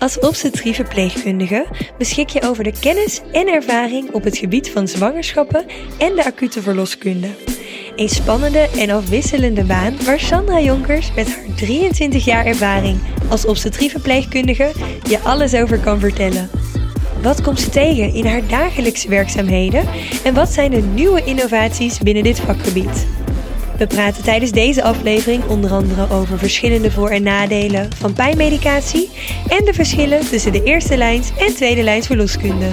Als obstetrie-verpleegkundige beschik je over de kennis en ervaring op het gebied van zwangerschappen en de acute verloskunde. Een spannende en afwisselende baan waar Sandra Jonkers met haar 23 jaar ervaring als obstetrie-verpleegkundige je alles over kan vertellen. Wat komt ze tegen in haar dagelijkse werkzaamheden en wat zijn de nieuwe innovaties binnen dit vakgebied? We praten tijdens deze aflevering onder andere over verschillende voor- en nadelen van pijnmedicatie en de verschillen tussen de eerste lijns en tweede lijns verloskunde.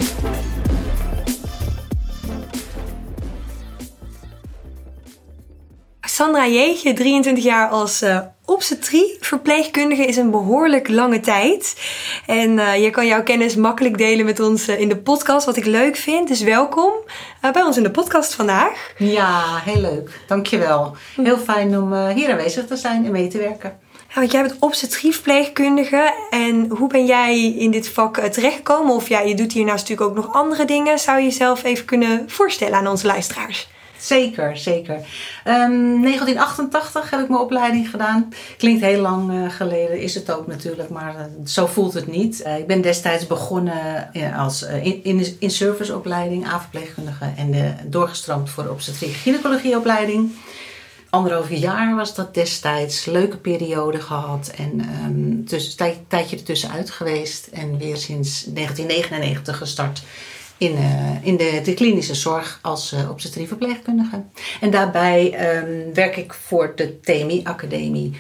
Sandra Jeetje, 23 jaar als uh, obstetrie. Verpleegkundige is een behoorlijk lange tijd. En uh, je kan jouw kennis makkelijk delen met ons uh, in de podcast, wat ik leuk vind. Dus welkom bij ons in de podcast vandaag. Ja, heel leuk. Dankjewel. Heel fijn om hier aanwezig te zijn en mee te werken. Ja, want jij bent obstetrieverpleegkundige. En hoe ben jij in dit vak terechtgekomen? Of ja, je doet hiernaast natuurlijk ook nog andere dingen. Zou je jezelf even kunnen voorstellen aan onze luisteraars? Zeker, zeker. Um, 1988 heb ik mijn opleiding gedaan. Klinkt heel lang uh, geleden, is het ook natuurlijk, maar uh, zo voelt het niet. Uh, ik ben destijds begonnen als in, in, in serviceopleiding, A-verpleegkundige en doorgestroomd voor de obstetrie gynaecologieopleiding. Anderhalf jaar was dat destijds. Leuke periode gehad en um, tijdje ertussenuit geweest. En weer sinds 1999 gestart in, uh, in de, de, klinische zorg als uh, obstetrieverpleegkundige. En daarbij um, werk ik voor de TMI-academie.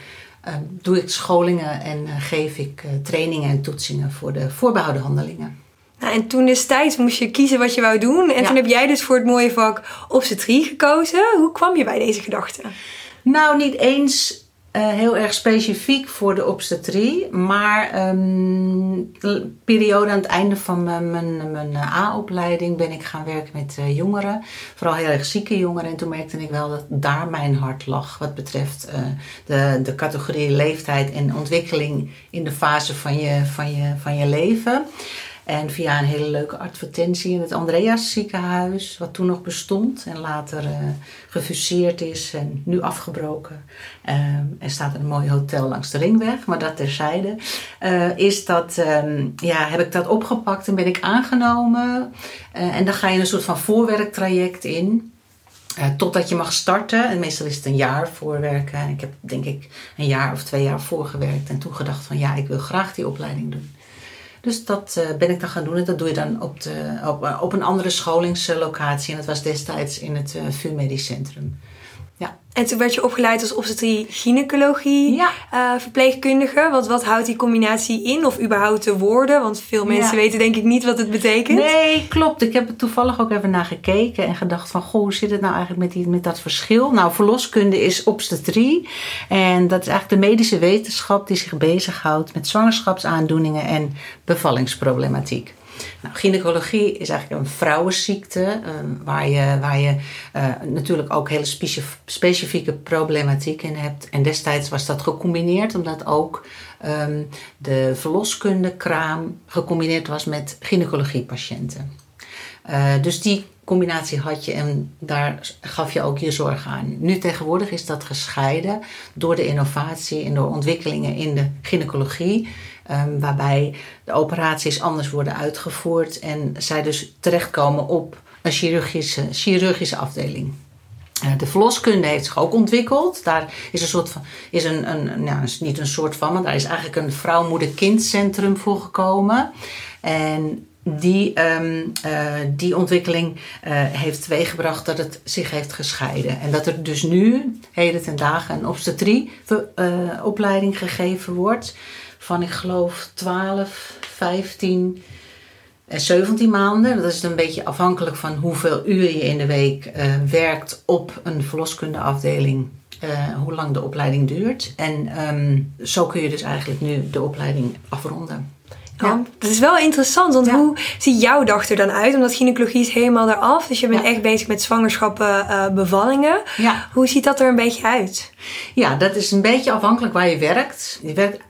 Um, doe ik scholingen en uh, geef ik trainingen en toetsingen voor de voorbehouden handelingen. Nou, en toen destijds moest je kiezen wat je wou doen. En ja. toen heb jij dus voor het mooie vak obstetrie gekozen. Hoe kwam je bij deze gedachte? Nou, niet eens uh, heel erg specifiek voor de obstetrie. Maar um, de periode aan het einde van mijn, mijn, mijn A-opleiding ben ik gaan werken met uh, jongeren. Vooral heel erg zieke jongeren. En toen merkte ik wel dat daar mijn hart lag. Wat betreft de, de categorie leeftijd en ontwikkeling in de fase van je, van je, van je leven. En via een hele leuke advertentie in het Andreas ziekenhuis, wat toen nog bestond en later uh, gefuseerd is en nu afgebroken. Uh, er staat een mooi hotel langs de ringweg, maar dat terzijde. Uh, is dat, um, ja, heb ik dat opgepakt en ben ik aangenomen. en dan ga je een soort van voorwerktraject in. Totdat je mag starten. En meestal is het een jaar voorwerken. En ik heb denk ik een jaar of twee jaar voorgewerkt. En toen gedacht van ja, ik wil graag die opleiding doen. Dus dat uh, ben ik dan gaan doen. En dat doe je dan op, de, op, op een andere scholingslocatie. En dat was destijds in het uh, VU Medisch Centrum. Ja. En toen werd je opgeleid als obstetrie gynaecologie ja. uh, verpleegkundige. Wat, wat houdt die combinatie in? Of überhaupt de woorden? Want veel mensen ja. weten denk ik niet wat het betekent. Nee, klopt. Ik heb er toevallig ook even naar gekeken. En gedacht van, goh, hoe zit het nou eigenlijk met, die, met dat verschil? Nou, verloskunde is obstetrie. En dat is eigenlijk de medische wetenschap die zich bezighoudt met zwangerschapsaandoeningen en bevallingsproblematiek. Nou, gynaecologie is eigenlijk een vrouwenziekte uh, waar je, waar je uh, natuurlijk ook hele specifieke problematiek in hebt. En destijds was dat gecombineerd omdat ook um, de verloskundekraam gecombineerd was met gynaecologiepatiënten. Uh, dus die combinatie had je en daar gaf je ook je zorg aan. Nu tegenwoordig is dat gescheiden door de innovatie en door ontwikkelingen in de gynaecologie. Um, waarbij de operaties anders worden uitgevoerd en zij dus terechtkomen op een chirurgische, chirurgische afdeling. Uh, de verloskunde heeft zich ook ontwikkeld. Daar is een soort van, is een, een nou, is niet een soort van, maar daar is eigenlijk een vrouw-moeder-kindcentrum voor gekomen. En die, um, uh, die ontwikkeling uh, heeft teweeggebracht dat het zich heeft gescheiden. En dat er dus nu, heden ten dagen, een obstetrie-opleiding gegeven wordt van ik geloof 12, 15 en 17 maanden. Dat is een beetje afhankelijk van hoeveel uur je in de week uh, werkt op een verloskundeafdeling hoe lang de opleiding duurt. En ehm, zo kun je dus eigenlijk nu de opleiding afronden. Ja. Dat is wel interessant, want hoe ziet jouw dag er dan uit? Omdat gynaecologie is helemaal eraf. Dus je bent echt bezig met zwangerschappen, uh, bevallingen. Ja. Hoe ziet dat er een beetje uit? Ja, dat is een beetje afhankelijk waar je werkt. Je werkt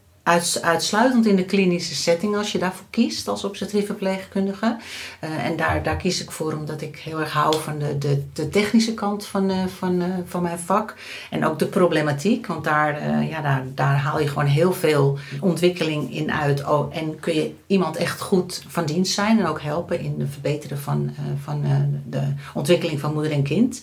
uitsluitend in de klinische setting als je daarvoor kiest als obstetrieve verpleegkundige. Uh, en daar, daar kies ik voor omdat ik heel erg hou van de, de, de technische kant van, uh, van, uh, van mijn vak. En ook de problematiek, want daar, ja, daar, daar haal je gewoon heel veel ontwikkeling in uit. Oh, en kun je iemand echt goed van dienst zijn en ook helpen in het verbeteren van, van de ontwikkeling van moeder en kind.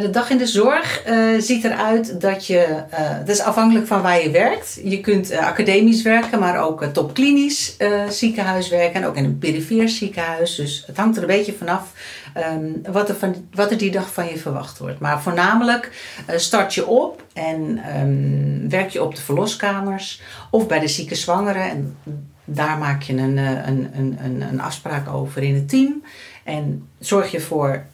de dag in de zorg ziet eruit dat je, dat is afhankelijk van waar je werkt. Je kunt eh, academisch werken, maar ook uh, topklinisch uh, ziekenhuis werken. En ook in een perifeer ziekenhuis. Dus het hangt er een beetje vanaf um, wat, er van, wat er die dag van je verwacht wordt. Maar voornamelijk start je op en um, werk je op de verloskamers of bij de zieke zwangeren. En daar maak je een, een, een, een, een afspraak over in het team. En zorg je voor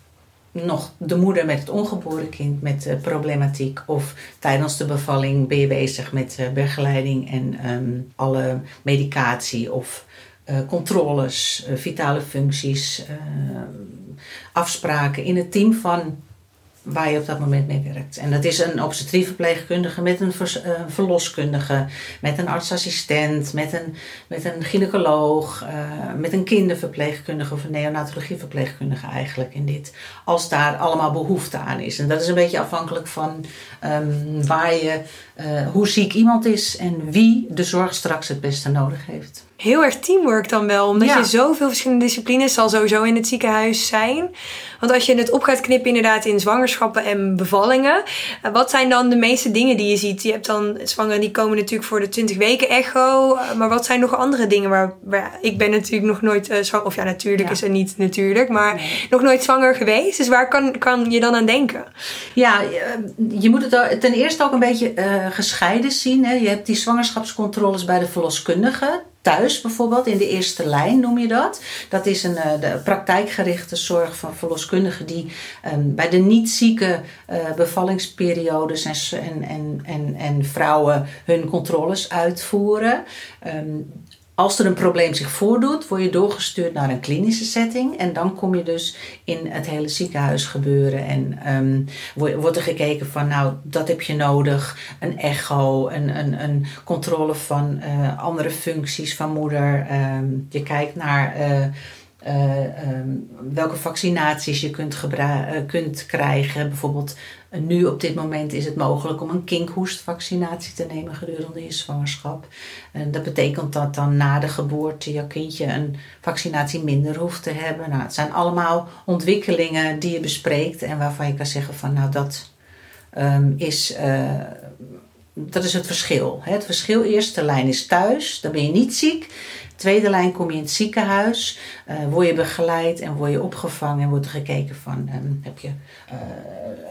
nog de moeder met het ongeboren kind met uh, problematiek. Of tijdens de bevalling ben je bezig met uh, begeleiding en um, alle medicatie of uh, controles, vitale functies, afspraken in het team van waar je op dat moment mee werkt. En dat is een obstetrieverpleegkundige met een uh, verloskundige, met een artsassistent, met een, met een gynaecoloog, uh, met een kinderverpleegkundige of een neonatologieverpleegkundige eigenlijk in dit. Als daar allemaal behoefte aan is. En dat is een beetje afhankelijk van um, waar je, uh, hoe ziek iemand is en wie de zorg straks het beste nodig heeft heel erg teamwork dan wel. Omdat je zoveel verschillende disciplines zal sowieso in het ziekenhuis zijn. Want als je het op gaat knippen inderdaad in zwangerschappen en bevallingen. Eh, wat zijn dan de meeste dingen die je ziet? Je hebt dan zwangeren die komen natuurlijk voor de 20 weken echo. Eh, maar wat zijn nog andere dingen waar... waar ik ben natuurlijk nog nooit uh, zwanger... Of ja, natuurlijk is er niet natuurlijk. Maar nog nooit zwanger geweest. Dus waar kan, kan je dan aan denken? Ja, je moet het ten eerste ook een beetje uh, gescheiden zien. Hè. Je hebt die zwangerschapscontroles bij de verloskundige thuis bijvoorbeeld, in de eerste lijn noem je dat. Dat is een, uh, de praktijkgerichte zorg van verloskundigen die um, bij de niet zieke uh, bevallingsperiodes en, en, en, en, vrouwen hun controles uitvoeren. Um, als er een probleem zich voordoet, word je doorgestuurd naar een klinische setting. En dan kom je dus in het hele ziekenhuis gebeuren. En um, wordt er gekeken van, nou, dat heb je nodig. Een echo, een, een, een controle van uh, andere functies van moeder. Um, je kijkt naar... Uh, uh, um, welke vaccinaties je kunt, kunt krijgen. Bijvoorbeeld nu op dit moment is het mogelijk om een kinkhoestvaccinatie te nemen gedurende je zwangerschap. En dat betekent dat dan na de geboorte je kindje een vaccinatie minder hoeft te hebben. Nou, het zijn allemaal ontwikkelingen die je bespreekt en waarvan je kan zeggen van nou dat um, is. Uh, dat is het verschil. Het verschil, eerste lijn is thuis, dan ben je niet ziek. Tweede lijn kom je in het ziekenhuis, uh, word je begeleid en word je opgevangen en wordt er gekeken van um, heb je uh,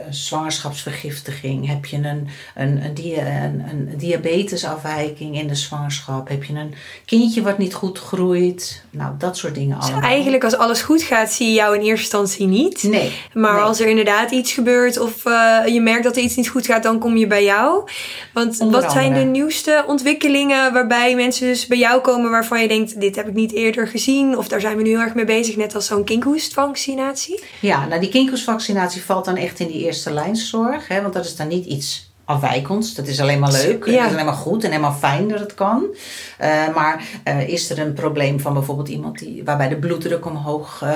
zwangerschapsvergiftiging, heb je een, een, een, dia een, een, diabetesafwijking in de zwangerschap, heb je een kindje wat niet goed groeit, nou dat soort dingen dus allemaal. eigenlijk als alles goed gaat zie je jou in eerste instantie niet. Nee. Maar nee. als er inderdaad iets gebeurt of uh, je merkt dat er iets niet goed gaat, dan kom je bij jou. Want Onder wat zijn de nieuwste ontwikkelingen waarbij mensen dus bij jou komen waarvan je dit heb ik niet eerder gezien. Of daar zijn we nu heel erg mee bezig, net als zo'n kinkhoestvaccinatie. Ja, nou die kinkhoestvaccinatie valt dan echt in die eerste lijnszorg. Hè, want dat is dan niet iets afwijkends. Dat is alleen maar leuk. Ja. Dat is alleen maar goed en helemaal fijn dat het kan. Uh, maar uh, is er een probleem van bijvoorbeeld iemand die, waarbij de bloeddruk omhoog uh,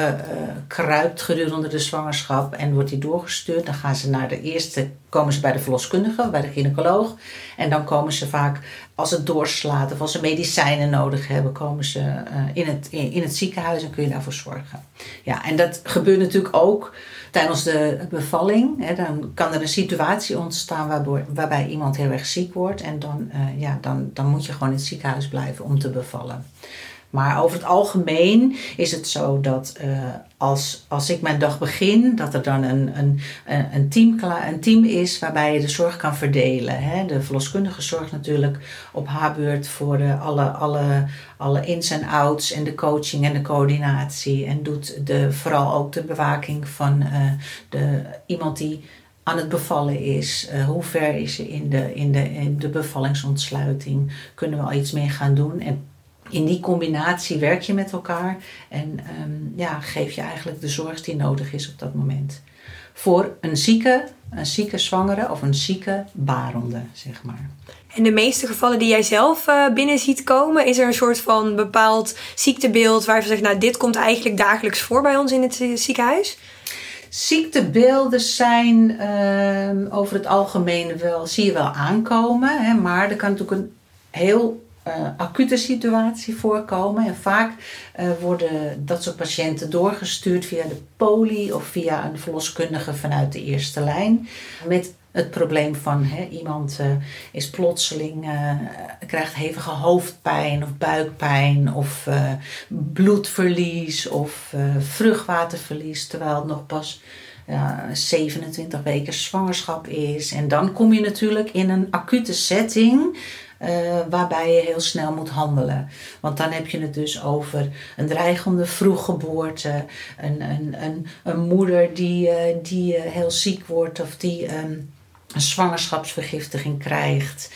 kruipt gedurende de zwangerschap en wordt die doorgestuurd, dan gaan ze naar de eerste, komen ze bij de verloskundige, bij de gynaecoloog. En dan komen ze vaak, als het doorslaat of als ze medicijnen nodig hebben, komen ze in, het, in, in het ziekenhuis en kun je daarvoor zorgen. Ja, en dat gebeurt natuurlijk ook tijdens de bevalling. Hè, dan kan er een situatie ontstaan waardoor, waarbij iemand heel erg ziek wordt. En dan, uh, ja, dan, dan moet je gewoon in het ziekenhuis blijven om te bevallen. Maar over het algemeen is het zo dat uh, als, als ik mijn dag begin, dat er dan een, een, een, team, een team is waarbij je de zorg kan verdelen. Hè. De verloskundige zorgt natuurlijk op haar beurt voor de, alle, alle, alle ins en outs en de coaching en de coördinatie. En doet de, vooral ook de bewaking van uh, de, iemand die aan het bevallen is. Uh, hoe ver is ze in de, in, de, in de bevallingsontsluiting? Kunnen we al iets mee gaan doen? En in die combinatie werk je met elkaar en ehm, ja, geef je eigenlijk de zorg die nodig is op dat moment. Voor een zieke, een zieke zwangere of een zieke barende, zeg maar. In de meeste gevallen die jij zelf uh, binnen ziet komen, is er een soort van bepaald ziektebeeld waar je zegt, nou dit komt eigenlijk dagelijks voor bij ons in het ziekenhuis? Ziektebeelden zijn ehm, over het algemeen wel, zie je wel aankomen. Hè, maar er kan natuurlijk een heel uh, acute situatie voorkomen. En vaak uh, worden dat soort patiënten doorgestuurd via de poli of via een verloskundige vanuit de eerste lijn. Met het probleem van hè, iemand uh, is plotseling, krijgt hevige hoofdpijn of buikpijn of bloedverlies of vruchtwaterverlies, terwijl het nog pas 27 weken zwangerschap is. En dan kom je natuurlijk in een acute setting waarbij je heel snel moet handelen. Want dan heb je het dus over een dreigende vroeggeboorte, een, een, een, een moeder die, die heel ziek wordt of die um, een zwangerschapsvergiftiging krijgt,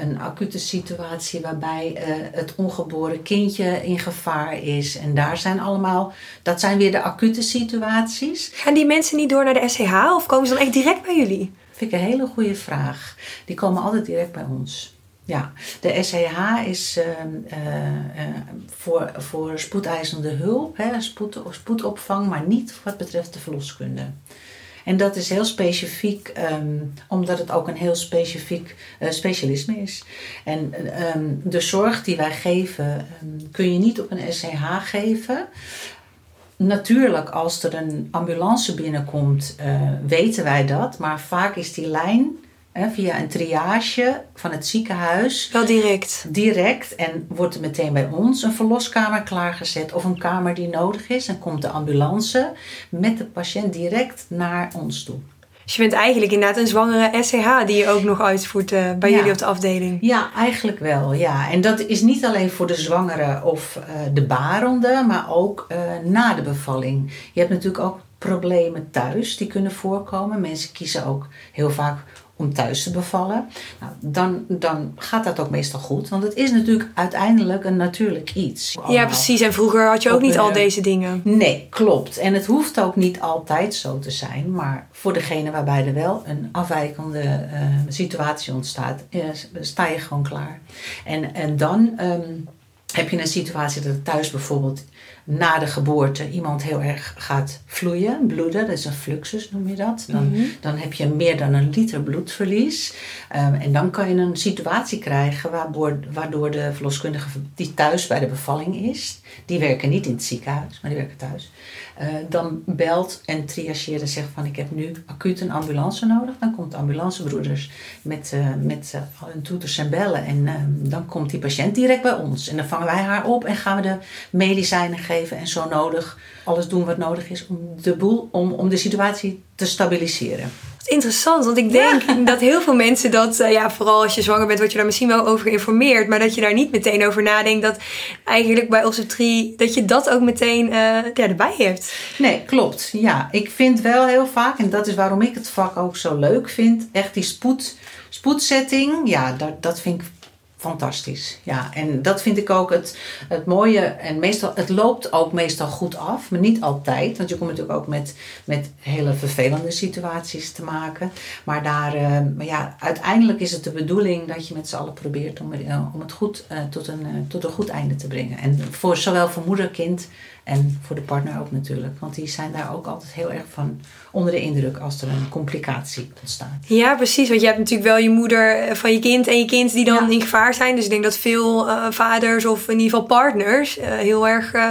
een acute situatie waarbij het ongeboren kindje in gevaar is. En daar zijn allemaal, dat zijn weer de acute situaties. Gaan die mensen niet door naar de SCH of komen ze dan echt direct bij jullie? Vind ik een hele goede vraag. Die komen altijd direct bij ons. Ja, de SCH is uh, uh, voor, voor spoedeisende hulp, hè, spoed, spoedopvang, maar niet wat betreft de verloskunde. En dat is heel specifiek, um, omdat het ook een heel specifiek uh, specialisme is. En um, de zorg die wij geven, um, kun je niet op een SCH geven. Natuurlijk, als er een ambulance binnenkomt, uh, weten wij dat. Maar vaak is die lijn via een triage van het ziekenhuis. Wel direct. Direct. En wordt er meteen bij ons een verloskamer klaargezet of een kamer die nodig is. En komt de ambulance met de patiënt direct naar ons toe. Dus je bent eigenlijk inderdaad een zwangere SCH die je ook nog uitvoert uh, bij jullie op de afdeling. Ja, eigenlijk wel. Ja. En dat is niet alleen voor de zwangere of uh, de barende, maar ook uh, na de bevalling. Je hebt natuurlijk ook problemen thuis die kunnen voorkomen. Mensen kiezen ook heel vaak om thuis te bevallen, nou, dan, dan gaat dat ook meestal goed. Want het is natuurlijk uiteindelijk een natuurlijk iets. Ja, precies. En vroeger had je ook niet al deze dingen. Nee, klopt. En het hoeft ook niet altijd zo te zijn. Maar voor degene waarbij er wel een afwijkende uh, situatie ontstaat, uh, sta je gewoon klaar. En, en dan um, heb je een situatie dat thuis bijvoorbeeld na de geboorte iemand heel erg gaat vloeien, bloeden, dat is een fluxus noem je dat. Dan, mm -hmm. dan heb je meer dan een liter bloedverlies. Um, en dan kan je een situatie krijgen waardoor, waardoor de verloskundige die thuis bij de bevalling is, die werken niet in het ziekenhuis, maar die werken thuis. Uh, dan belt en triageert en zegt van ik heb nu acuut een ambulance nodig. Dan komt de ambulancebroeders met, uh, met uh, hun toeters en bellen. En dan komt die patiënt direct bij ons. En dan vangen wij haar op en gaan we de medicijnen geven. En zo nodig alles doen wat nodig is om de boel, om, om de situatie te stabiliseren interessant, want ik denk dat heel veel mensen dat, uh, ja, vooral als je zwanger bent, word je daar misschien wel over geïnformeerd, maar dat je daar niet meteen over nadenkt dat eigenlijk bij obstetrie, dat je dat ook meteen uh, ja, erbij hebt. Nee, klopt. Ja, ik vind wel heel vaak, en dat is waarom ik het vak ook zo leuk vind, echt die spoed, spoedsetting, ja, dat, dat vind ik fantastisch. Ja, en dat vind ik ook het, het mooie. En meestal, het loopt ook meestal goed af, maar niet altijd. Want je komt natuurlijk ook met, met hele vervelende situaties te maken. Maar, daar, uh, maar ja, uiteindelijk is het de bedoeling dat je met z'n allen probeert om, uh, om het goed uh, tot, een, tot een goed einde te brengen. En voor, zowel voor moeder, kind en voor de partner ook natuurlijk. Want die zijn daar ook altijd heel erg van onder de indruk als er een complicatie ontstaat. Ja, precies. Want je hebt natuurlijk wel je moeder eh, van je kind en je kind die dan ja. in gevaar zijn. Dus ik denk dat veel uh, vaders of in ieder geval partners uh, heel erg uh,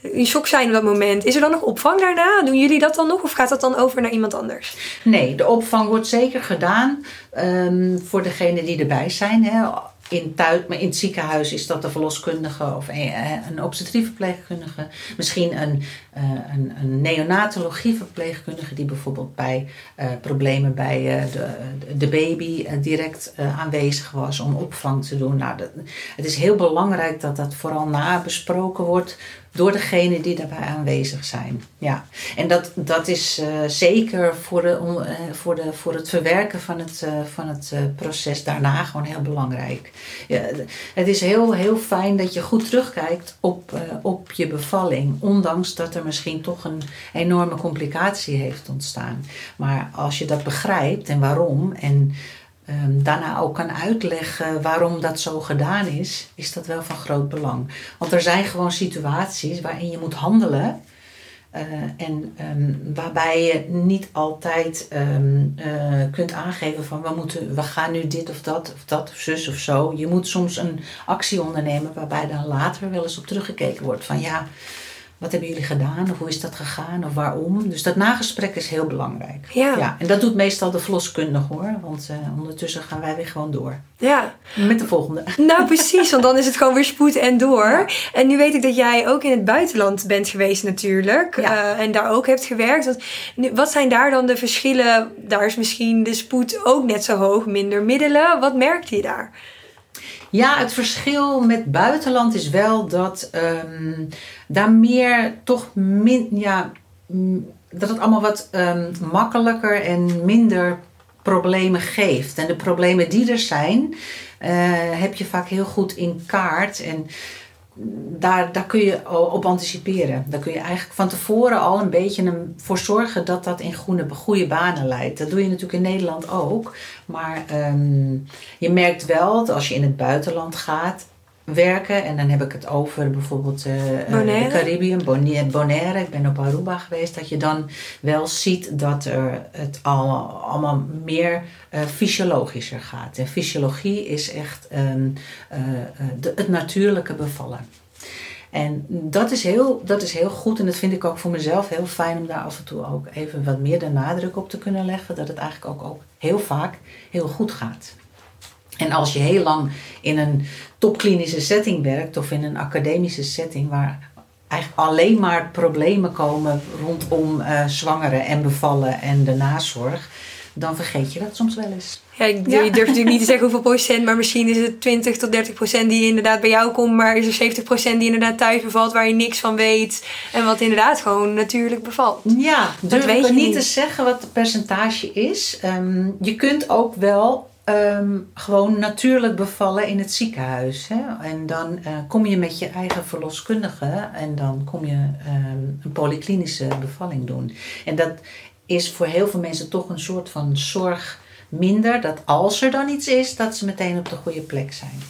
in shock zijn op dat moment. Is er dan nog opvang daarna? Doen jullie dat dan nog of gaat dat dan over naar iemand anders? Nee, de opvang wordt zeker gedaan um, voor degenen die erbij zijn. Hè in, thuis, maar in het ziekenhuis is dat de verloskundige of een, een obstetrie-verpleegkundige. Misschien een, uh, een, een neonatologie-verpleegkundige die bijvoorbeeld bij uh, problemen bij de, de baby direct aanwezig was om opvang te doen. Nou, dat, het is heel belangrijk dat dat vooral nabesproken wordt door degenen die daarbij aanwezig zijn. Ja. En dat, dat is uh, zeker voor, de, uh, voor, de, voor het verwerken van het, uh, van het proces daarna gewoon heel belangrijk. Ja, het is heel, heel fijn dat je goed terugkijkt op, op je bevalling, ondanks dat er misschien toch een enorme complicatie heeft ontstaan. Maar als je dat begrijpt en waarom en um, daarna ook kan uitleggen waarom dat zo gedaan is, is dat wel van groot belang. Want er zijn gewoon situaties waarin je moet handelen. Uh, en um, waarbij je niet altijd um, uh, kunt aangeven van we, moeten, we gaan nu dit of dat of dat of zus of zo. Je moet soms een actie ondernemen waarbij dan later wel eens op teruggekeken wordt van ja, wat hebben jullie gedaan? Of hoe is dat gegaan? Of waarom? Dus dat nagesprek is heel belangrijk. Ja. ja en dat doet meestal de verloskundige hoor. Want uh, ondertussen gaan wij weer gewoon door. Ja. Met de volgende. Nou precies, want dan is het gewoon weer spoed en door. En nu weet ik dat jij ook in het buitenland bent geweest natuurlijk. Ja. Uh, en daar ook hebt gewerkt. Wat, wat zijn daar dan de verschillen? Daar is misschien de spoed ook net zo hoog, minder middelen. Wat merkte je daar? Ja, het verschil met buitenland is wel dat um, daar meer toch min, ja, dat het allemaal wat um, makkelijker en minder problemen geeft. En de problemen die er zijn, uh, heb je vaak heel goed in kaart. En daar, daar kun je op anticiperen. Daar kun je eigenlijk van tevoren al een beetje voor zorgen dat dat in goede, goede banen leidt. Dat doe je natuurlijk in Nederland ook. Maar um, je merkt wel dat als je in het buitenland gaat werken, en dan heb ik het over bijvoorbeeld uh, de Caribbean, Bonaire, ik ben op Aruba geweest, dat je dan wel ziet dat er het al, allemaal meer uh, fysiologischer gaat. En fysiologie is echt um, uh, de, het natuurlijke bevallen. En dat is, heel, dat is heel goed en dat vind ik ook voor mezelf heel fijn om daar af en toe ook even wat meer de nadruk op te kunnen leggen. Dat het eigenlijk ook, ook heel vaak heel goed gaat. En als je heel lang in een topklinische setting werkt of in een academische setting waar eigenlijk alleen maar problemen komen rondom uh, zwangeren en bevallen en de nazorg, dan vergeet je dat soms wel eens. Ja, je durft natuurlijk niet te zeggen hoeveel procent, maar misschien is het 20 tot 30 procent die inderdaad bij jou komt, maar is er 70 procent die inderdaad thuis bevalt waar je niks van weet en wat inderdaad gewoon natuurlijk bevalt. Ja, dat weet je niet te zeggen wat het percentage is. Um, je kunt ook wel Um, gewoon natuurlijk bevallen in het ziekenhuis. Hè? En dan uh, kom je met je eigen verloskundige en dan kom je um, een polyklinische bevalling doen. En dat is voor heel veel mensen toch een soort van zorg minder. Dat als er dan iets is, dat ze meteen op de goede plek zijn.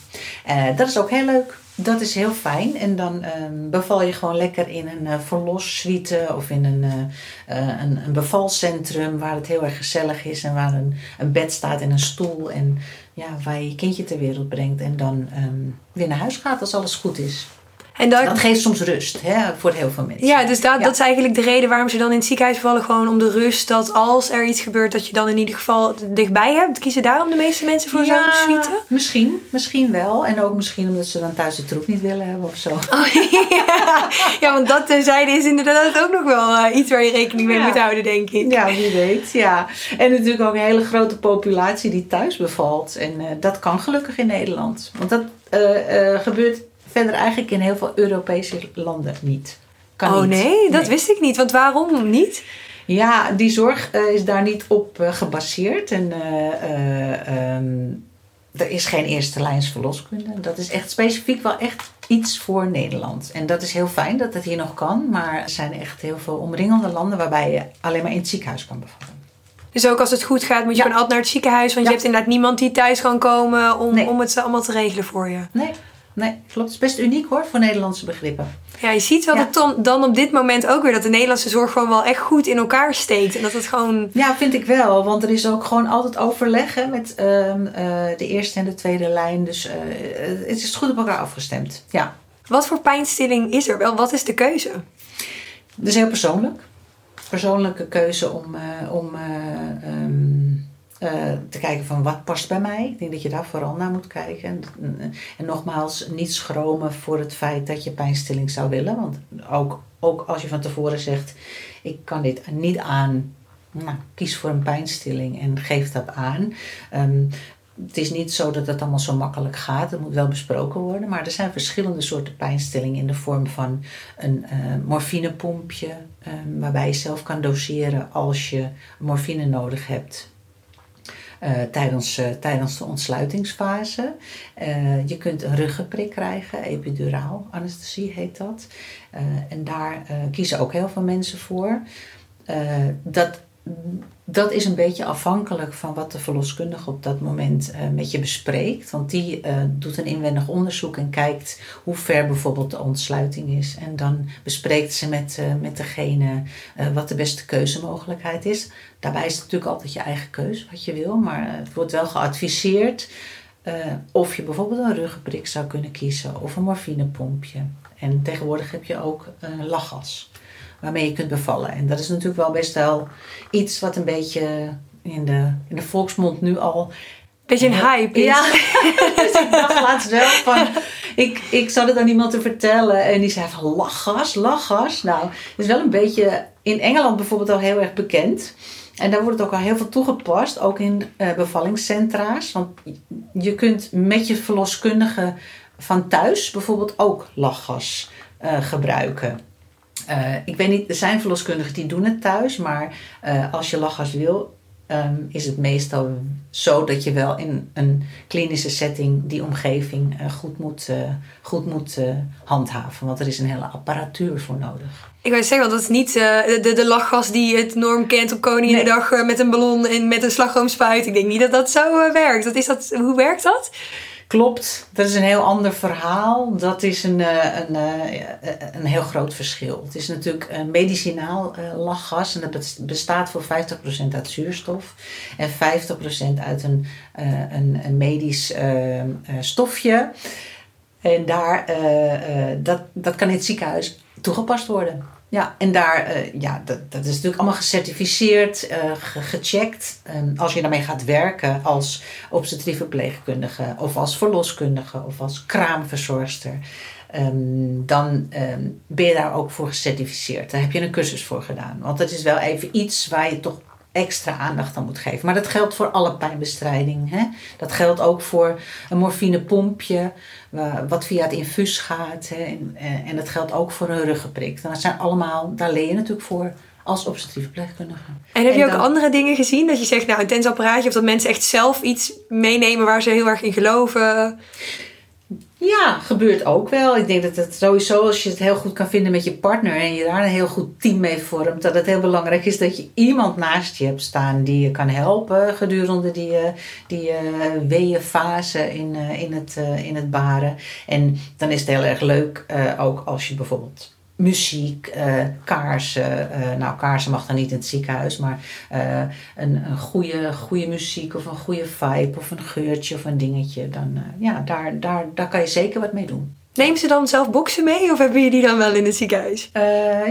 Uh, dat is ook heel leuk dat is heel fijn. En dan um, beval je gewoon lekker in een uh, verlossuite of in een, uh, een, een, bevalcentrum waar het heel erg gezellig is en waar een, een bed staat en een stoel. En ja, waar je je kindje ter wereld brengt en dan um, weer naar huis gaat als alles goed is. En dat, dat geeft soms rust hè, voor heel veel mensen. Ja, dus dat, dat is eigenlijk de reden waarom ze dan in het ziekenhuis vallen. Gewoon om de rust dat als er iets gebeurt, dat je dan in ieder geval dichtbij hebt. Kiezen daarom de meeste mensen voor zo'n suite? Misschien, misschien wel. En ook misschien omdat ze dan thuis de troep niet willen hebben of zo. Oh, ja. ja, want dat terzijde is inderdaad ook nog wel uh, iets waar je rekening mee moet houden, denk ik. Ja, wie weet. Ja. En natuurlijk ook een hele grote populatie die thuis bevalt. En uh, dat kan gelukkig in Nederland. Want dat uh, gebeurt verder eigenlijk in heel veel Europese landen niet. Kan oh nee, dat wist ik niet. Want waarom niet? Ja, die zorg uh, is daar niet op uh, gebaseerd. En uh, um, er is geen eerste lijns verloskunde. Dat is echt specifiek wel echt iets voor Nederland. En dat is heel fijn dat het hier nog kan. Maar er zijn echt heel veel omringende landen waarbij je alleen maar in het ziekenhuis kan bevallen. Dus ook als het goed gaat, moet je ja. gewoon altijd naar het ziekenhuis. Want je hebt inderdaad niemand die thuis kan komen om, nee. om het allemaal te regelen voor je. Nee, nee, klopt. Het is best uniek hoor voor Nederlandse begrippen. Ja, je ziet wel ja. dat dan op dit moment ook weer dat de Nederlandse zorg gewoon wel echt goed in elkaar steekt. En dat het gewoon. Ja, vind ik wel. Want er is ook gewoon altijd overleggen met uh, uh, de eerste en de tweede lijn. Dus uh, het is goed op elkaar afgestemd. Ja. Wat voor pijnstilling is er wel? Wat is de keuze? Dat is heel persoonlijk. Persoonlijke keuze om, om um, uh, te kijken van wat past bij mij. Ik denk dat je daar vooral naar moet kijken. En, en, nogmaals, niet schromen voor het feit dat je pijnstilling zou willen. Want ook, ook als je van tevoren zegt, ik kan dit niet aan, nou, kies voor een pijnstilling en geef dat aan. Um, het is niet zo dat het allemaal zo makkelijk gaat. Het moet wel besproken worden. Maar er zijn verschillende soorten pijnstillingen in de vorm van een uh, morfinepompje. Um, waarbij je zelf kan doseren als je morfine nodig hebt. Uh, tijdens, uh, tijdens de ontsluitingsfase. Uh, je kunt een ruggenprik krijgen, epiduraal anesthesie heet dat. en daar kiezen ook heel veel mensen voor. dat dat is een beetje afhankelijk van wat de verloskundige op dat moment uh, met je bespreekt. Want die uh, doet een inwendig onderzoek en kijkt hoe ver bijvoorbeeld de ontsluiting is. En dan bespreekt ze met, uh, met degene wat de beste keuzemogelijkheid is. Daarbij is het natuurlijk altijd je eigen keuze wat je wil. Maar het wordt wel geadviseerd of je bijvoorbeeld een ruggenprik zou kunnen kiezen of een morfinepompje. En tegenwoordig heb je ook lachgas waarmee je kunt bevallen. En dat is natuurlijk wel best wel iets wat een beetje in de, in de volksmond nu al. Beetje een hype is. Ja, dus ik dacht laatst wel van. Ik, ik zat het aan iemand te vertellen en die zei van lachgas, lachgas. Nou, het is wel een beetje in Engeland bijvoorbeeld al heel erg bekend. En daar wordt het ook al heel veel toegepast, ook in uh, bevallingscentra's. Want je kunt met je verloskundige van thuis bijvoorbeeld ook lachgas uh, gebruiken. Uh, ik weet niet, er zijn verloskundigen die doen het thuis, maar uh, als je lachgas wil, um, is het meestal zo dat je wel in een klinische setting die omgeving uh, goed moet, goed moet handhaven. Want er is een hele apparatuur voor nodig. Ik wil zeggen, want dat is niet de, de lachgas die het norm kent op Koninginnedag nee. met een ballon en met een slagroomspuit. Ik denk niet dat dat zo werkt. Dat is dat, hoe werkt dat? Klopt, dat is een heel ander verhaal. Dat is een, een, een heel groot verschil. Het is natuurlijk een medicinaal lachgas en dat bestaat voor 50% uit zuurstof en 50% uit een, een, een medisch stofje. En daar, dat, dat kan in het ziekenhuis toegepast worden. Ja, en daar, uh, ja, dat, dat is natuurlijk allemaal gecertificeerd, uh, gecheckt. Um, als je daarmee gaat werken als obstetrieve verpleegkundige of als verloskundige of als kraamverzorgster, um, dan um, ben je daar ook voor gecertificeerd. Daar heb je een cursus voor gedaan. Want dat is wel even iets waar je toch extra aandacht aan moet geven. Maar dat geldt voor alle pijnbestrijding. Hè? Dat geldt ook voor een morfinepompje, wat via het infuus gaat. Hè? En, en dat geldt ook voor een ruggenprik. Dat zijn allemaal, daar leer je natuurlijk voor als obstetrieve verpleegkundige. En heb je ook andere dingen gezien? Dat je zegt, nou, een tensapparaatje... of dat mensen echt zelf iets meenemen waar ze heel erg in geloven? Ja, gebeurt ook wel. Ik denk dat het sowieso, als je het heel goed kan vinden met je partner en je daar een heel goed team mee vormt, dat het heel belangrijk is dat je iemand naast je hebt staan die je kan helpen gedurende die, eh, die uh, weeënfase in, uh, in, het, in het baren. En dan is het heel erg leuk ook als je bijvoorbeeld muziek, uh, kaarsen. Uh, nou, kaarsen mag dan niet in het ziekenhuis, maar uh, een, een goede, goede muziek of een goede vibe of een geurtje of een dingetje. Dan, ja, daar, daar, daar kan je zeker wat mee doen. Neem ze dan zelf boxen mee of hebben je die dan wel in het ziekenhuis?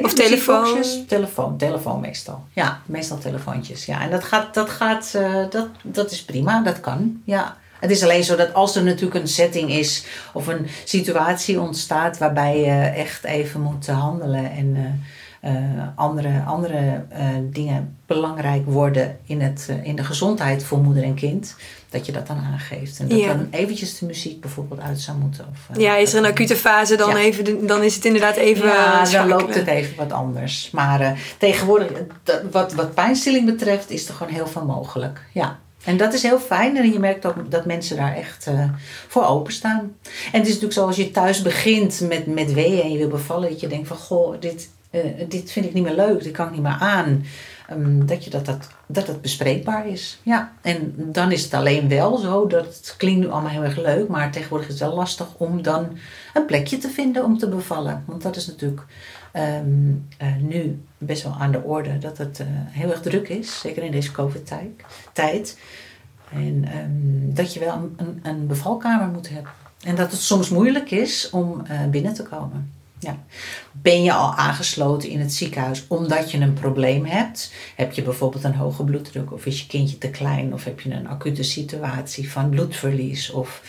of telefoon? Telefoon, telefoon meestal. Ja, meestal telefoontjes. Ja, en dat gaat, dat gaat, dat, dat is prima, dat kan. Ja. Het is alleen zo dat als er natuurlijk een setting is of een situatie ontstaat waarbij je echt even moet handelen en uh, uh, andere, andere uh, dingen belangrijk worden in, het, in de gezondheid voor moeder en kind, dat je dat dan aangeeft. En dat ja. dan eventjes de muziek bijvoorbeeld uit zou moeten. Of, ja, is er een acute fase, dan, ja. even, dan is het inderdaad even. Ja, dan loopt het even wat anders. Maar tegenwoordig, wat, wat pijnstilling betreft, is er gewoon heel veel mogelijk. Ja. En dat is heel fijn en je merkt ook dat mensen daar echt uh, voor openstaan. En het is natuurlijk zo als je thuis begint met, met weeën en je wil bevallen, dat je denkt van goh, dit, uh, dit vind ik niet meer leuk, dit kan ik niet meer aan. Um, dat, je dat, dat, dat het bespreekbaar is. Ja. En dan is het alleen wel zo, dat het klinkt nu allemaal heel erg leuk, maar tegenwoordig is het wel lastig om dan een plekje te vinden om te bevallen. Want dat is natuurlijk um, uh, nu best wel aan de orde dat het uh, heel erg druk is, zeker in deze COVID-tijd. En um, dat je wel een, een, bevalkamer moet hebben. En dat het soms moeilijk is om uh, binnen te komen. Ja. Ben je al aangesloten in het ziekenhuis omdat je een probleem hebt? Heb je bijvoorbeeld een hoge bloeddruk of is je kindje te klein of heb je een acute situatie van bloedverlies of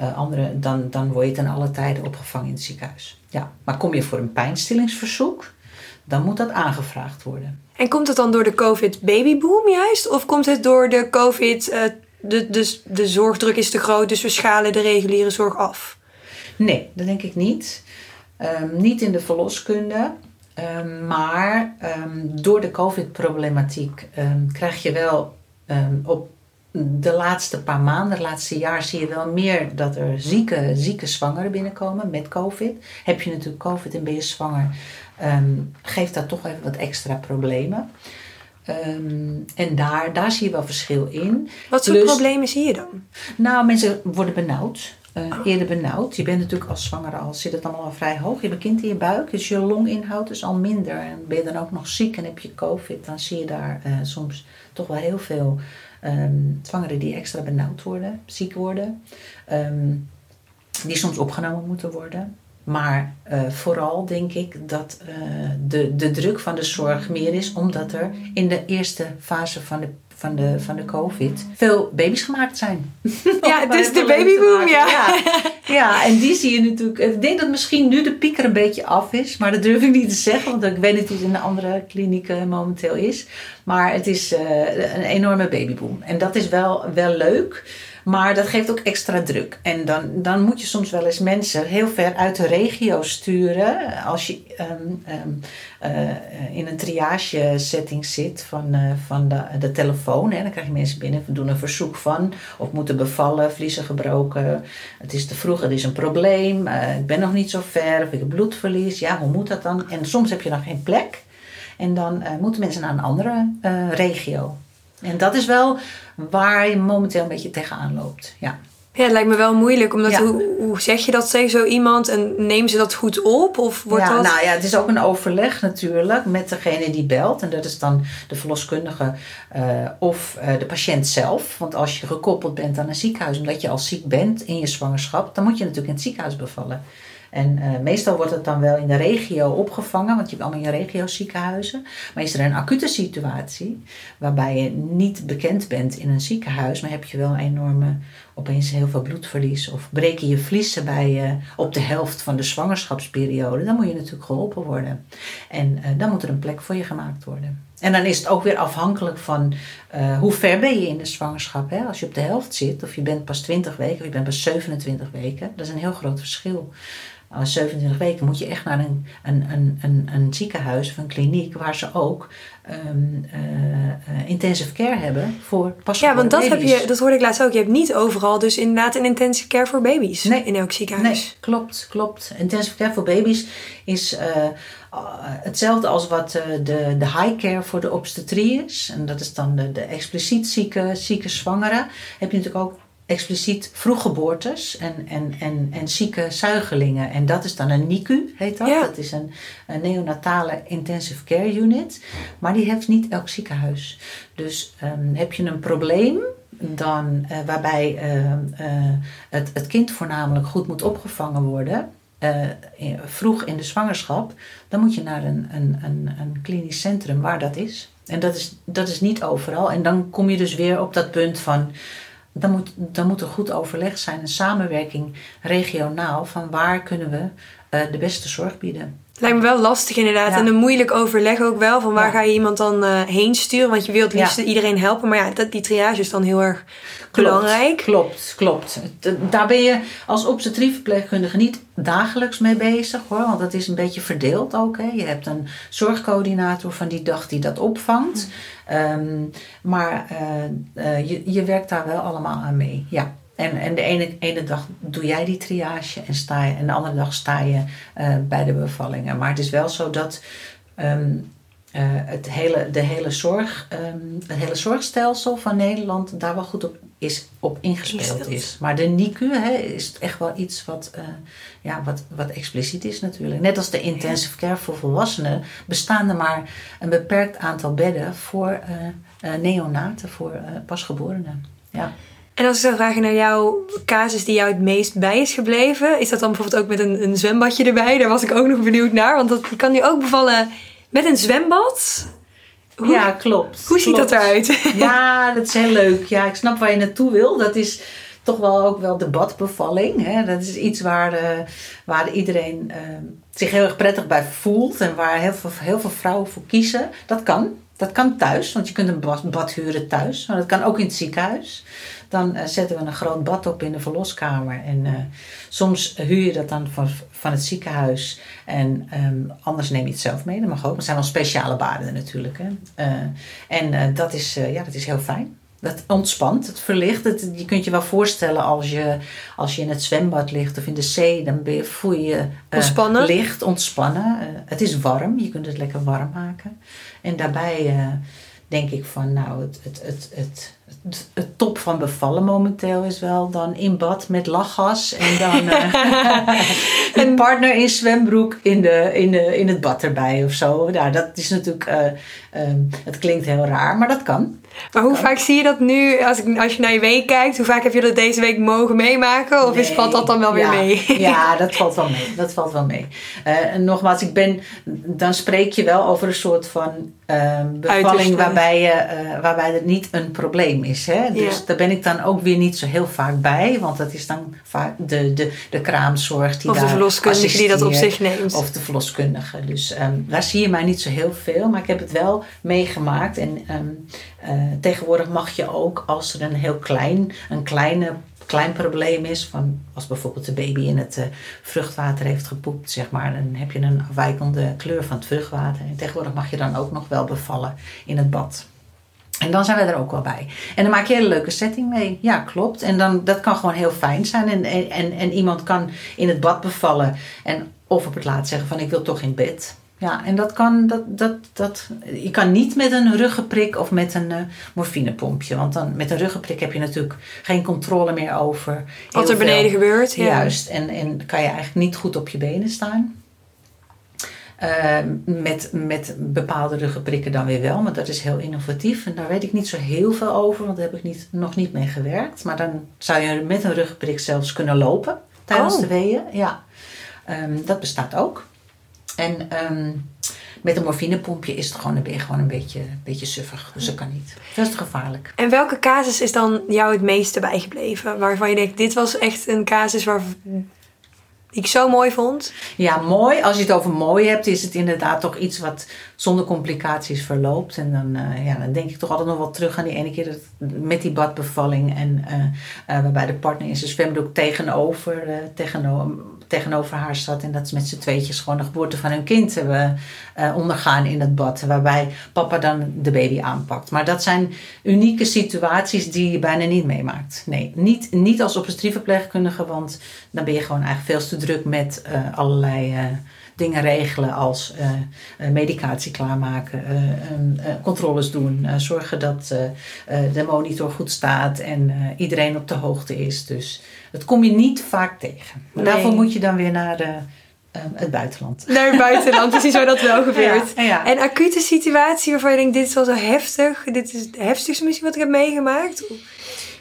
uh, andere, dan, dan word je ten alle tijden opgevangen in het ziekenhuis. Ja. Maar kom je voor een pijnstillingsverzoek, dan moet dat aangevraagd worden. En komt het dan door de COVID-babyboom juist? Of komt het door de COVID- uh, de, de, de zorgdruk is te groot, dus we schalen de reguliere zorg af? Nee, dat denk ik niet. Ehm, niet in de verloskunde. Ehm, maar ehm, door de COVID-problematiek krijg je wel op de laatste paar maanden, het laatste jaar, zie je wel meer dat er zieke, zieke zwangeren binnenkomen met COVID. Heb je natuurlijk COVID en ben je zwanger, geeft dat toch even wat extra problemen. en daar, daar zie je wel verschil in. Wat voor problemen zie je dan? Nou, mensen worden benauwd uh, eerder benauwd. Je bent natuurlijk als zwanger al, zit het allemaal al vrij hoog. Je hebt een kind in je buik, dus je longinhoud is al minder. En ben je dan ook nog ziek en heb je covid, dan zie je daar uh, soms toch wel heel veel um, zwangeren die extra benauwd worden, ziek worden. Um, die soms opgenomen moeten worden. Maar uh, vooral denk ik dat uh, de, de druk van de zorg meer is, omdat er in de eerste fase van de van de, van de COVID veel baby's gemaakt zijn. Ja, het is de babyboom, ja. ja. ja. en die zie je natuurlijk. Ik denk dat misschien nu de piek er een beetje af is, maar dat durf ik niet te zeggen, want ik weet niet hoe het in de andere klinieken momenteel is. Maar het is uh, een enorme babyboom. En dat is wel, wel leuk. Maar dat geeft ook extra druk. En dan, dan moet je soms wel eens mensen heel ver uit de regio sturen. Als je ehm, ehm, eh, in een triage setting zit van, uh, van de, de telefoon. Hè. Dan krijg je mensen binnen, we doen een verzoek van. Of moeten bevallen, vliezen gebroken. Het is te vroeg, er is een probleem. Uh, ik ben nog niet zo ver, of ik heb bloedverlies. Ja, hoe moet dat dan? En soms heb je dan geen plek. En dan moeten mensen naar een andere regio. En dat is wel waar je momenteel een beetje tegenaan loopt. Ja. Ja, het lijkt me wel moeilijk, omdat hoe, hoe zeg je dat tegen zo iemand en neem ze dat goed op? Of wordt ja, dat... nou ja, het is ook een overleg natuurlijk met degene die belt. En dat is dan de verloskundige uh, of uh, de patiënt zelf. Want als je gekoppeld bent aan een ziekenhuis, omdat je al ziek bent in je zwangerschap, dan moet je natuurlijk in het ziekenhuis bevallen. En uh, meestal wordt het dan wel in de regio opgevangen, want je hebt allemaal in regio ziekenhuizen. Maar is er een acute situatie waarbij je niet bekend bent in een ziekenhuis, maar heb je wel enorme, opeens heel veel bloedverlies of breken je vliezen bij je op de helft van de zwangerschapsperiode, dan moet je natuurlijk geholpen worden. En uh, dan moet er een plek voor je gemaakt worden. En dan is het ook weer afhankelijk van hoe ver ben je in de zwangerschap. Hè? Als je op de helft zit, of je bent pas 20 weken, of je bent pas 27 weken, dat is een heel groot verschil. 27 weken moet je echt naar een, een, een, een, een ziekenhuis of een kliniek waar ze ook um, uh, intensive care hebben voor pasgeboren Ja, want dat, heb je, dat hoorde ik laatst ook. Je hebt niet overal dus inderdaad een intensive care voor baby's nee, in elk ziekenhuis. Nee, klopt, klopt. Intensive care voor baby's is uh, hetzelfde als wat de, de high care voor de obstetrie is. En dat is dan de, de expliciet zieke, zieke zwangeren. Heb je natuurlijk ook expliciet vroeggeboortes en, en, en, en zieke zuigelingen. En dat is dan een NICU, heet dat. Dat is een, een, neonatale intensive care unit. Maar die heeft niet elk ziekenhuis. Dus um, heb je een probleem dan, uh, waarbij uh, uh, het, het kind voornamelijk goed moet opgevangen worden... vroeg in de zwangerschap, dan moet je naar een, een, een, een klinisch centrum waar dat is. En dat is, dat is niet overal. En dan kom je dus weer op dat punt van dan moet, dan er goed overleg zijn, een samenwerking regionaal van waar kunnen we uh, de beste zorg bieden. Lijkt me wel lastig inderdaad. En een moeilijk overleg ook wel. Van waar ga je iemand dan uh, heen sturen? Want je wilt het liefst iedereen helpen. Maar ja, dat, die triage is dan heel erg belangrijk. Klopt, klopt. Daar ben je als obstetrieverpleegkundige niet dagelijks mee bezig hoor. Want dat is een beetje verdeeld ook. Hè. Je hebt een zorgcoördinator van die dag die dat opvangt. Um, maar uh, uh, je, je werkt daar wel allemaal aan mee. Ja. En, en de ene, ene dag doe jij die triage en, sta je, en de andere dag sta je uh, bij de bevallingen. Maar het is wel zo dat um, uh, het, hele, de hele zorg, um, het hele zorgstelsel van Nederland daar wel goed op, is, op ingespeeld is. Maar de NICU hè, is echt wel iets wat, uh, ja, wat, wat expliciet is natuurlijk. Net als de intensive care voor volwassenen bestaan er maar een beperkt aantal bedden voor neonaten, voor pasgeborenen. Ja. En als ik zou vragen naar jouw casus die jou het meest bij is gebleven, is dat dan bijvoorbeeld ook met een, een zwembadje erbij? Daar was ik ook nog benieuwd naar, want dat kan nu ook bevallen met een zwembad. Hoe, ja, klopt. Hoe ziet dat eruit? Ja, dat is heel leuk. Ja, ik snap waar je naartoe wil. Dat is toch wel ook wel de badbevalling. Hè? Dat is iets waar, uh, waar iedereen uh, zich heel erg prettig bij voelt en waar heel veel, heel veel vrouwen voor kiezen. Dat kan. Dat kan thuis, want je kunt een bad huren thuis. Maar dat kan ook in het ziekenhuis. Dan eh, zetten we een groot bad op in de verloskamer. En eh, soms huur je dat dan van, van het ziekenhuis. En ehm, anders neem je het zelf mee. Dat mag ook. Er zijn wel speciale baden natuurlijk. Hè. Eh, en dat, is, ja, dat is heel fijn. Dat ontspant, het verlicht. Het, je kunt je wel voorstellen als je, als je in het zwembad ligt of in de zee, dan ben je, voel je je ontspannen. licht, ontspannen. het is warm, je kunt het lekker warm maken. En daarbij denk ik van, nou, het, het, het, het, het, top van bevallen momenteel is wel dan in bad met lachgas en dan uh, een partner in zwembroek in, de, in, de, in het bad erbij of zo. Nou, dat is natuurlijk, uh, het klinkt heel raar, maar dat kan. Maar hoe vaak zie je dat nu, als, ik, als je naar je week kijkt, hoe vaak heb je dat deze week mogen meemaken? Of is, valt dat dan wel weer mee? Ja, dat valt wel mee. Dat valt wel mee. Uh, en nogmaals, ik ben, dan spreek je wel over een soort van uh, bevalling waarbij, je, uh, waarbij het niet een probleem is. Hè? Dus daar ben ik dan ook weer niet zo heel vaak bij, want dat is dan vaak de, de, de kraamzorg die of de verloskundige die dat op zich neemt. Of de verloskundige. Dus um, daar zie je mij niet zo heel veel, maar ik heb het wel meegemaakt. En um, uh, tegenwoordig mag je ook als er een heel klein, een kleine klein probleem is, van als bijvoorbeeld de baby in het uh, vruchtwater heeft gepoept, zeg maar, dan heb je een afwijkende kleur van het vruchtwater. En tegenwoordig mag je dan ook nog wel bevallen in het bad. En dan zijn we er ook wel bij. En dan maak je een hele leuke setting mee. Ja, klopt. En dan, dat kan gewoon heel fijn zijn. En, en, en iemand kan in het bad bevallen. En of op het laatst zeggen van ik wil toch in bed. Ja, en dat kan, dat, dat, dat, je kan niet met een ruggenprik of met een uh, morfinepompje. Want dan met een ruggenprik heb je natuurlijk geen controle meer over. Wat er beneden gebeurt. Ja. Juist, en, en kan je eigenlijk niet goed op je benen staan. Uh, met, met bepaalde ruggenprikken dan weer wel, maar dat is heel innovatief. En daar weet ik niet zo heel veel over, want daar heb ik niet, nog niet mee gewerkt. Maar dan zou je met een ruggenprik zelfs kunnen lopen tijdens Oh. de weeën. Ja, Ehm, dat bestaat ook. En ehm, met een morfinepompje is het gewoon, ben je gewoon een beetje, suffig. Dus dat kan niet. Dat is gevaarlijk. En welke casus is dan jou het meeste bijgebleven? Waarvan je denkt, dit was echt een casus waar ik zo mooi vond. Ja, mooi. Als je het over mooi hebt, is het inderdaad toch iets wat zonder complicaties verloopt. En dan, uh, ja, dan denk ik toch altijd nog wel terug aan die ene keer met die badbevalling. En uh, uh, waarbij de partner in zijn zwembroek tegenover, tegenover, tegenover haar zat. En dat ze met z'n tweetjes gewoon de geboorte van hun kind hebben ondergaan in het bad. Waarbij papa dan de baby aanpakt. Maar dat zijn unieke situaties die je bijna niet meemaakt. Nee, niet, niet als obstetrieverpleegkundige, want dan ben je gewoon eigenlijk veel te druk met allerlei dingen regelen als uh, medicatie klaarmaken, controles doen, zorgen dat de monitor goed staat en iedereen op de hoogte is. Dus dat kom je niet vaak tegen. Maar nee. daarvoor moet je dan weer naar de, het buitenland. Naar het buitenland, precies waar dat wel gebeurt. Ja, ja. En acute situatie waarvan je denkt, dit is wel zo heftig, dit is het heftigste misschien wat ik heb meegemaakt?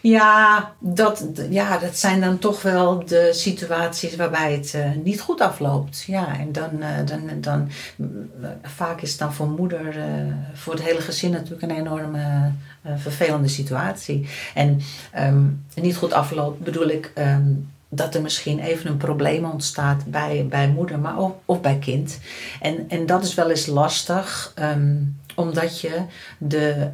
Ja dat, ja, dat zijn dan toch wel de situaties waarbij het uh, niet goed afloopt. Ja, en dan, uh, dan, dan uh, vaak is het dan voor moeder, voor het hele gezin natuurlijk een enorme vervelende situatie. En um, niet goed afloopt bedoel ik um, dat er misschien even een probleem ontstaat bij, bij moeder maar of, of bij kind. En, en dat is wel eens lastig, um, omdat je de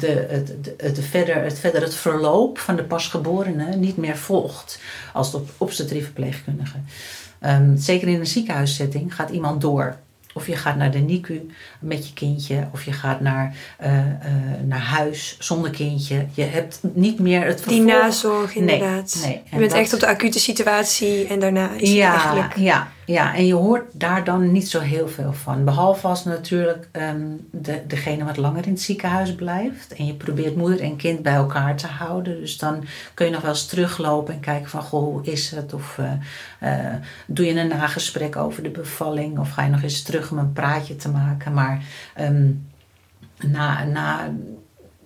de, het, het, verder, het verder het verloop van de pasgeborene niet meer volgt als de obstetrieverpleegkundige. Um, zeker in een ziekenhuissetting gaat iemand door. Of je gaat naar de NICU met je kindje, of je gaat naar, uh, uh, naar huis zonder kindje. Je hebt niet meer het vervolg. Die nazorg, inderdaad. Nee, nee. Je bent dat... echt op de acute situatie en daarna is ja, het eigenlijk... Ja, ja, en je hoort daar dan niet zo heel veel van. Behalve als natuurlijk um, de, degene wat langer in het ziekenhuis blijft. En je probeert moeder en kind bij elkaar te houden. Dus dan kun je nog wel eens teruglopen en kijken van... Goh, hoe is het? Of uh, uh, doe je een nagesprek over de bevalling? Of ga je nog eens terug om een praatje te maken? Maar um, na, na,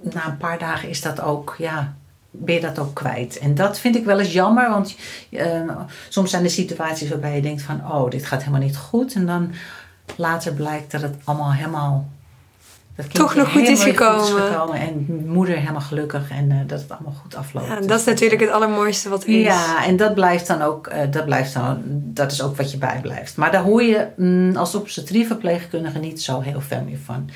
na een paar dagen is dat ook... Ja, ben je dat ook kwijt. En dat vind ik wel eens jammer, want uh, soms zijn er situaties waarbij je denkt van, oh, dit gaat helemaal niet goed. En dan later blijkt dat het allemaal helemaal... Dat Toch nog goed is, gekomen. goed is gekomen. En moeder helemaal gelukkig en uh, dat het allemaal goed afloopt. Ja, dat is natuurlijk het allermooiste wat er is. Ja, en dat blijft dan ook, uh, dat, blijft dan, dat is ook wat je bijblijft. Maar daar hoor je mm, als obstetrieverpleegkundige niet zo heel veel meer van.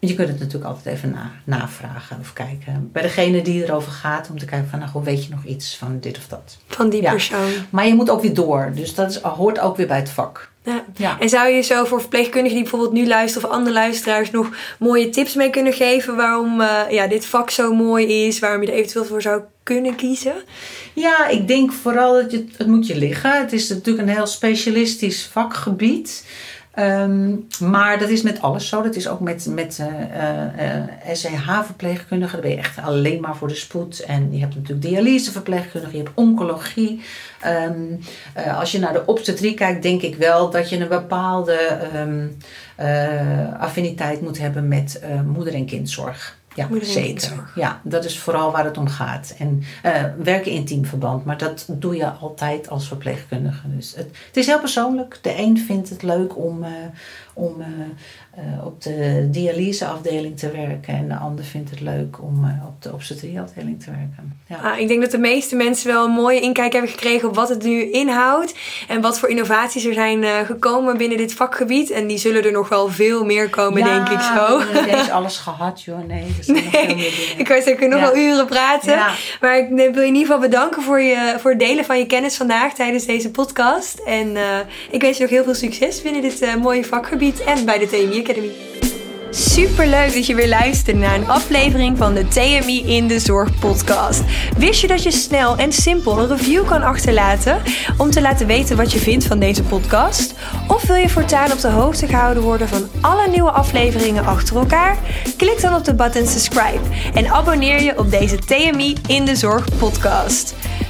Je kunt het natuurlijk altijd even na, navragen of kijken bij degene die erover gaat. Om te kijken van, nou, weet je nog iets van dit of dat. Van die Ja. persoon. Maar je moet ook weer door. Dus dat is, hoort ook weer bij het vak. Ja. Ja. En zou je zo voor verpleegkundigen die bijvoorbeeld nu luisteren of andere luisteraars nog mooie tips mee kunnen geven waarom eh, ja, dit vak zo mooi is, waarom je er eventueel voor zou kunnen kiezen? Ja, ik denk vooral dat je, het moet je liggen. Het is natuurlijk een heel specialistisch vakgebied. Ehm, maar dat is met alles zo. Dat is ook met, met eh, eh, SCH-verpleegkundigen. Daar ben je echt alleen maar voor de spoed. En je hebt natuurlijk dialyseverpleegkundigen, je hebt oncologie. Ehm, eh, als je naar de obstetrie kijkt, denk ik wel dat je een bepaalde ehm, eh, affiniteit moet hebben met eh, moeder- en kindzorg. Ja, zeker. Ja, dat is vooral waar het om gaat. En eh, werken in teamverband, maar dat doe je altijd als verpleegkundige. Dus het, het is heel persoonlijk. De een vindt het leuk om, eh, om eh, op de dialyseafdeling te werken en de ander vindt het leuk om eh, op de obstetrieafdeling te werken. Ja. Ah, ik denk dat de meeste mensen wel een mooie inkijk hebben gekregen op wat het nu inhoudt. En wat voor innovaties er zijn eh, gekomen binnen dit vakgebied. En die zullen er nog wel veel meer komen, denk ik zo. we hebben niet eens alles gehad, joh. Nee, er zijn nog veel meer dingen. Ik weet zeker nog Ja. wel uren praten. Ja. Maar ik wil je in ieder geval bedanken voor, je, voor het delen van je kennis vandaag tijdens deze podcast. En ik wens je nog heel veel succes binnen dit mooie vakgebied en bij de TMI Super leuk dat je weer luistert naar een aflevering van de TMI in de Zorg podcast. Wist je dat je snel en simpel een review kan achterlaten om te laten weten wat je vindt van deze podcast? Of wil je voortaan op de hoogte gehouden worden van alle nieuwe afleveringen achter elkaar? Klik dan op de button subscribe en abonneer je op deze TMI in de Zorg podcast.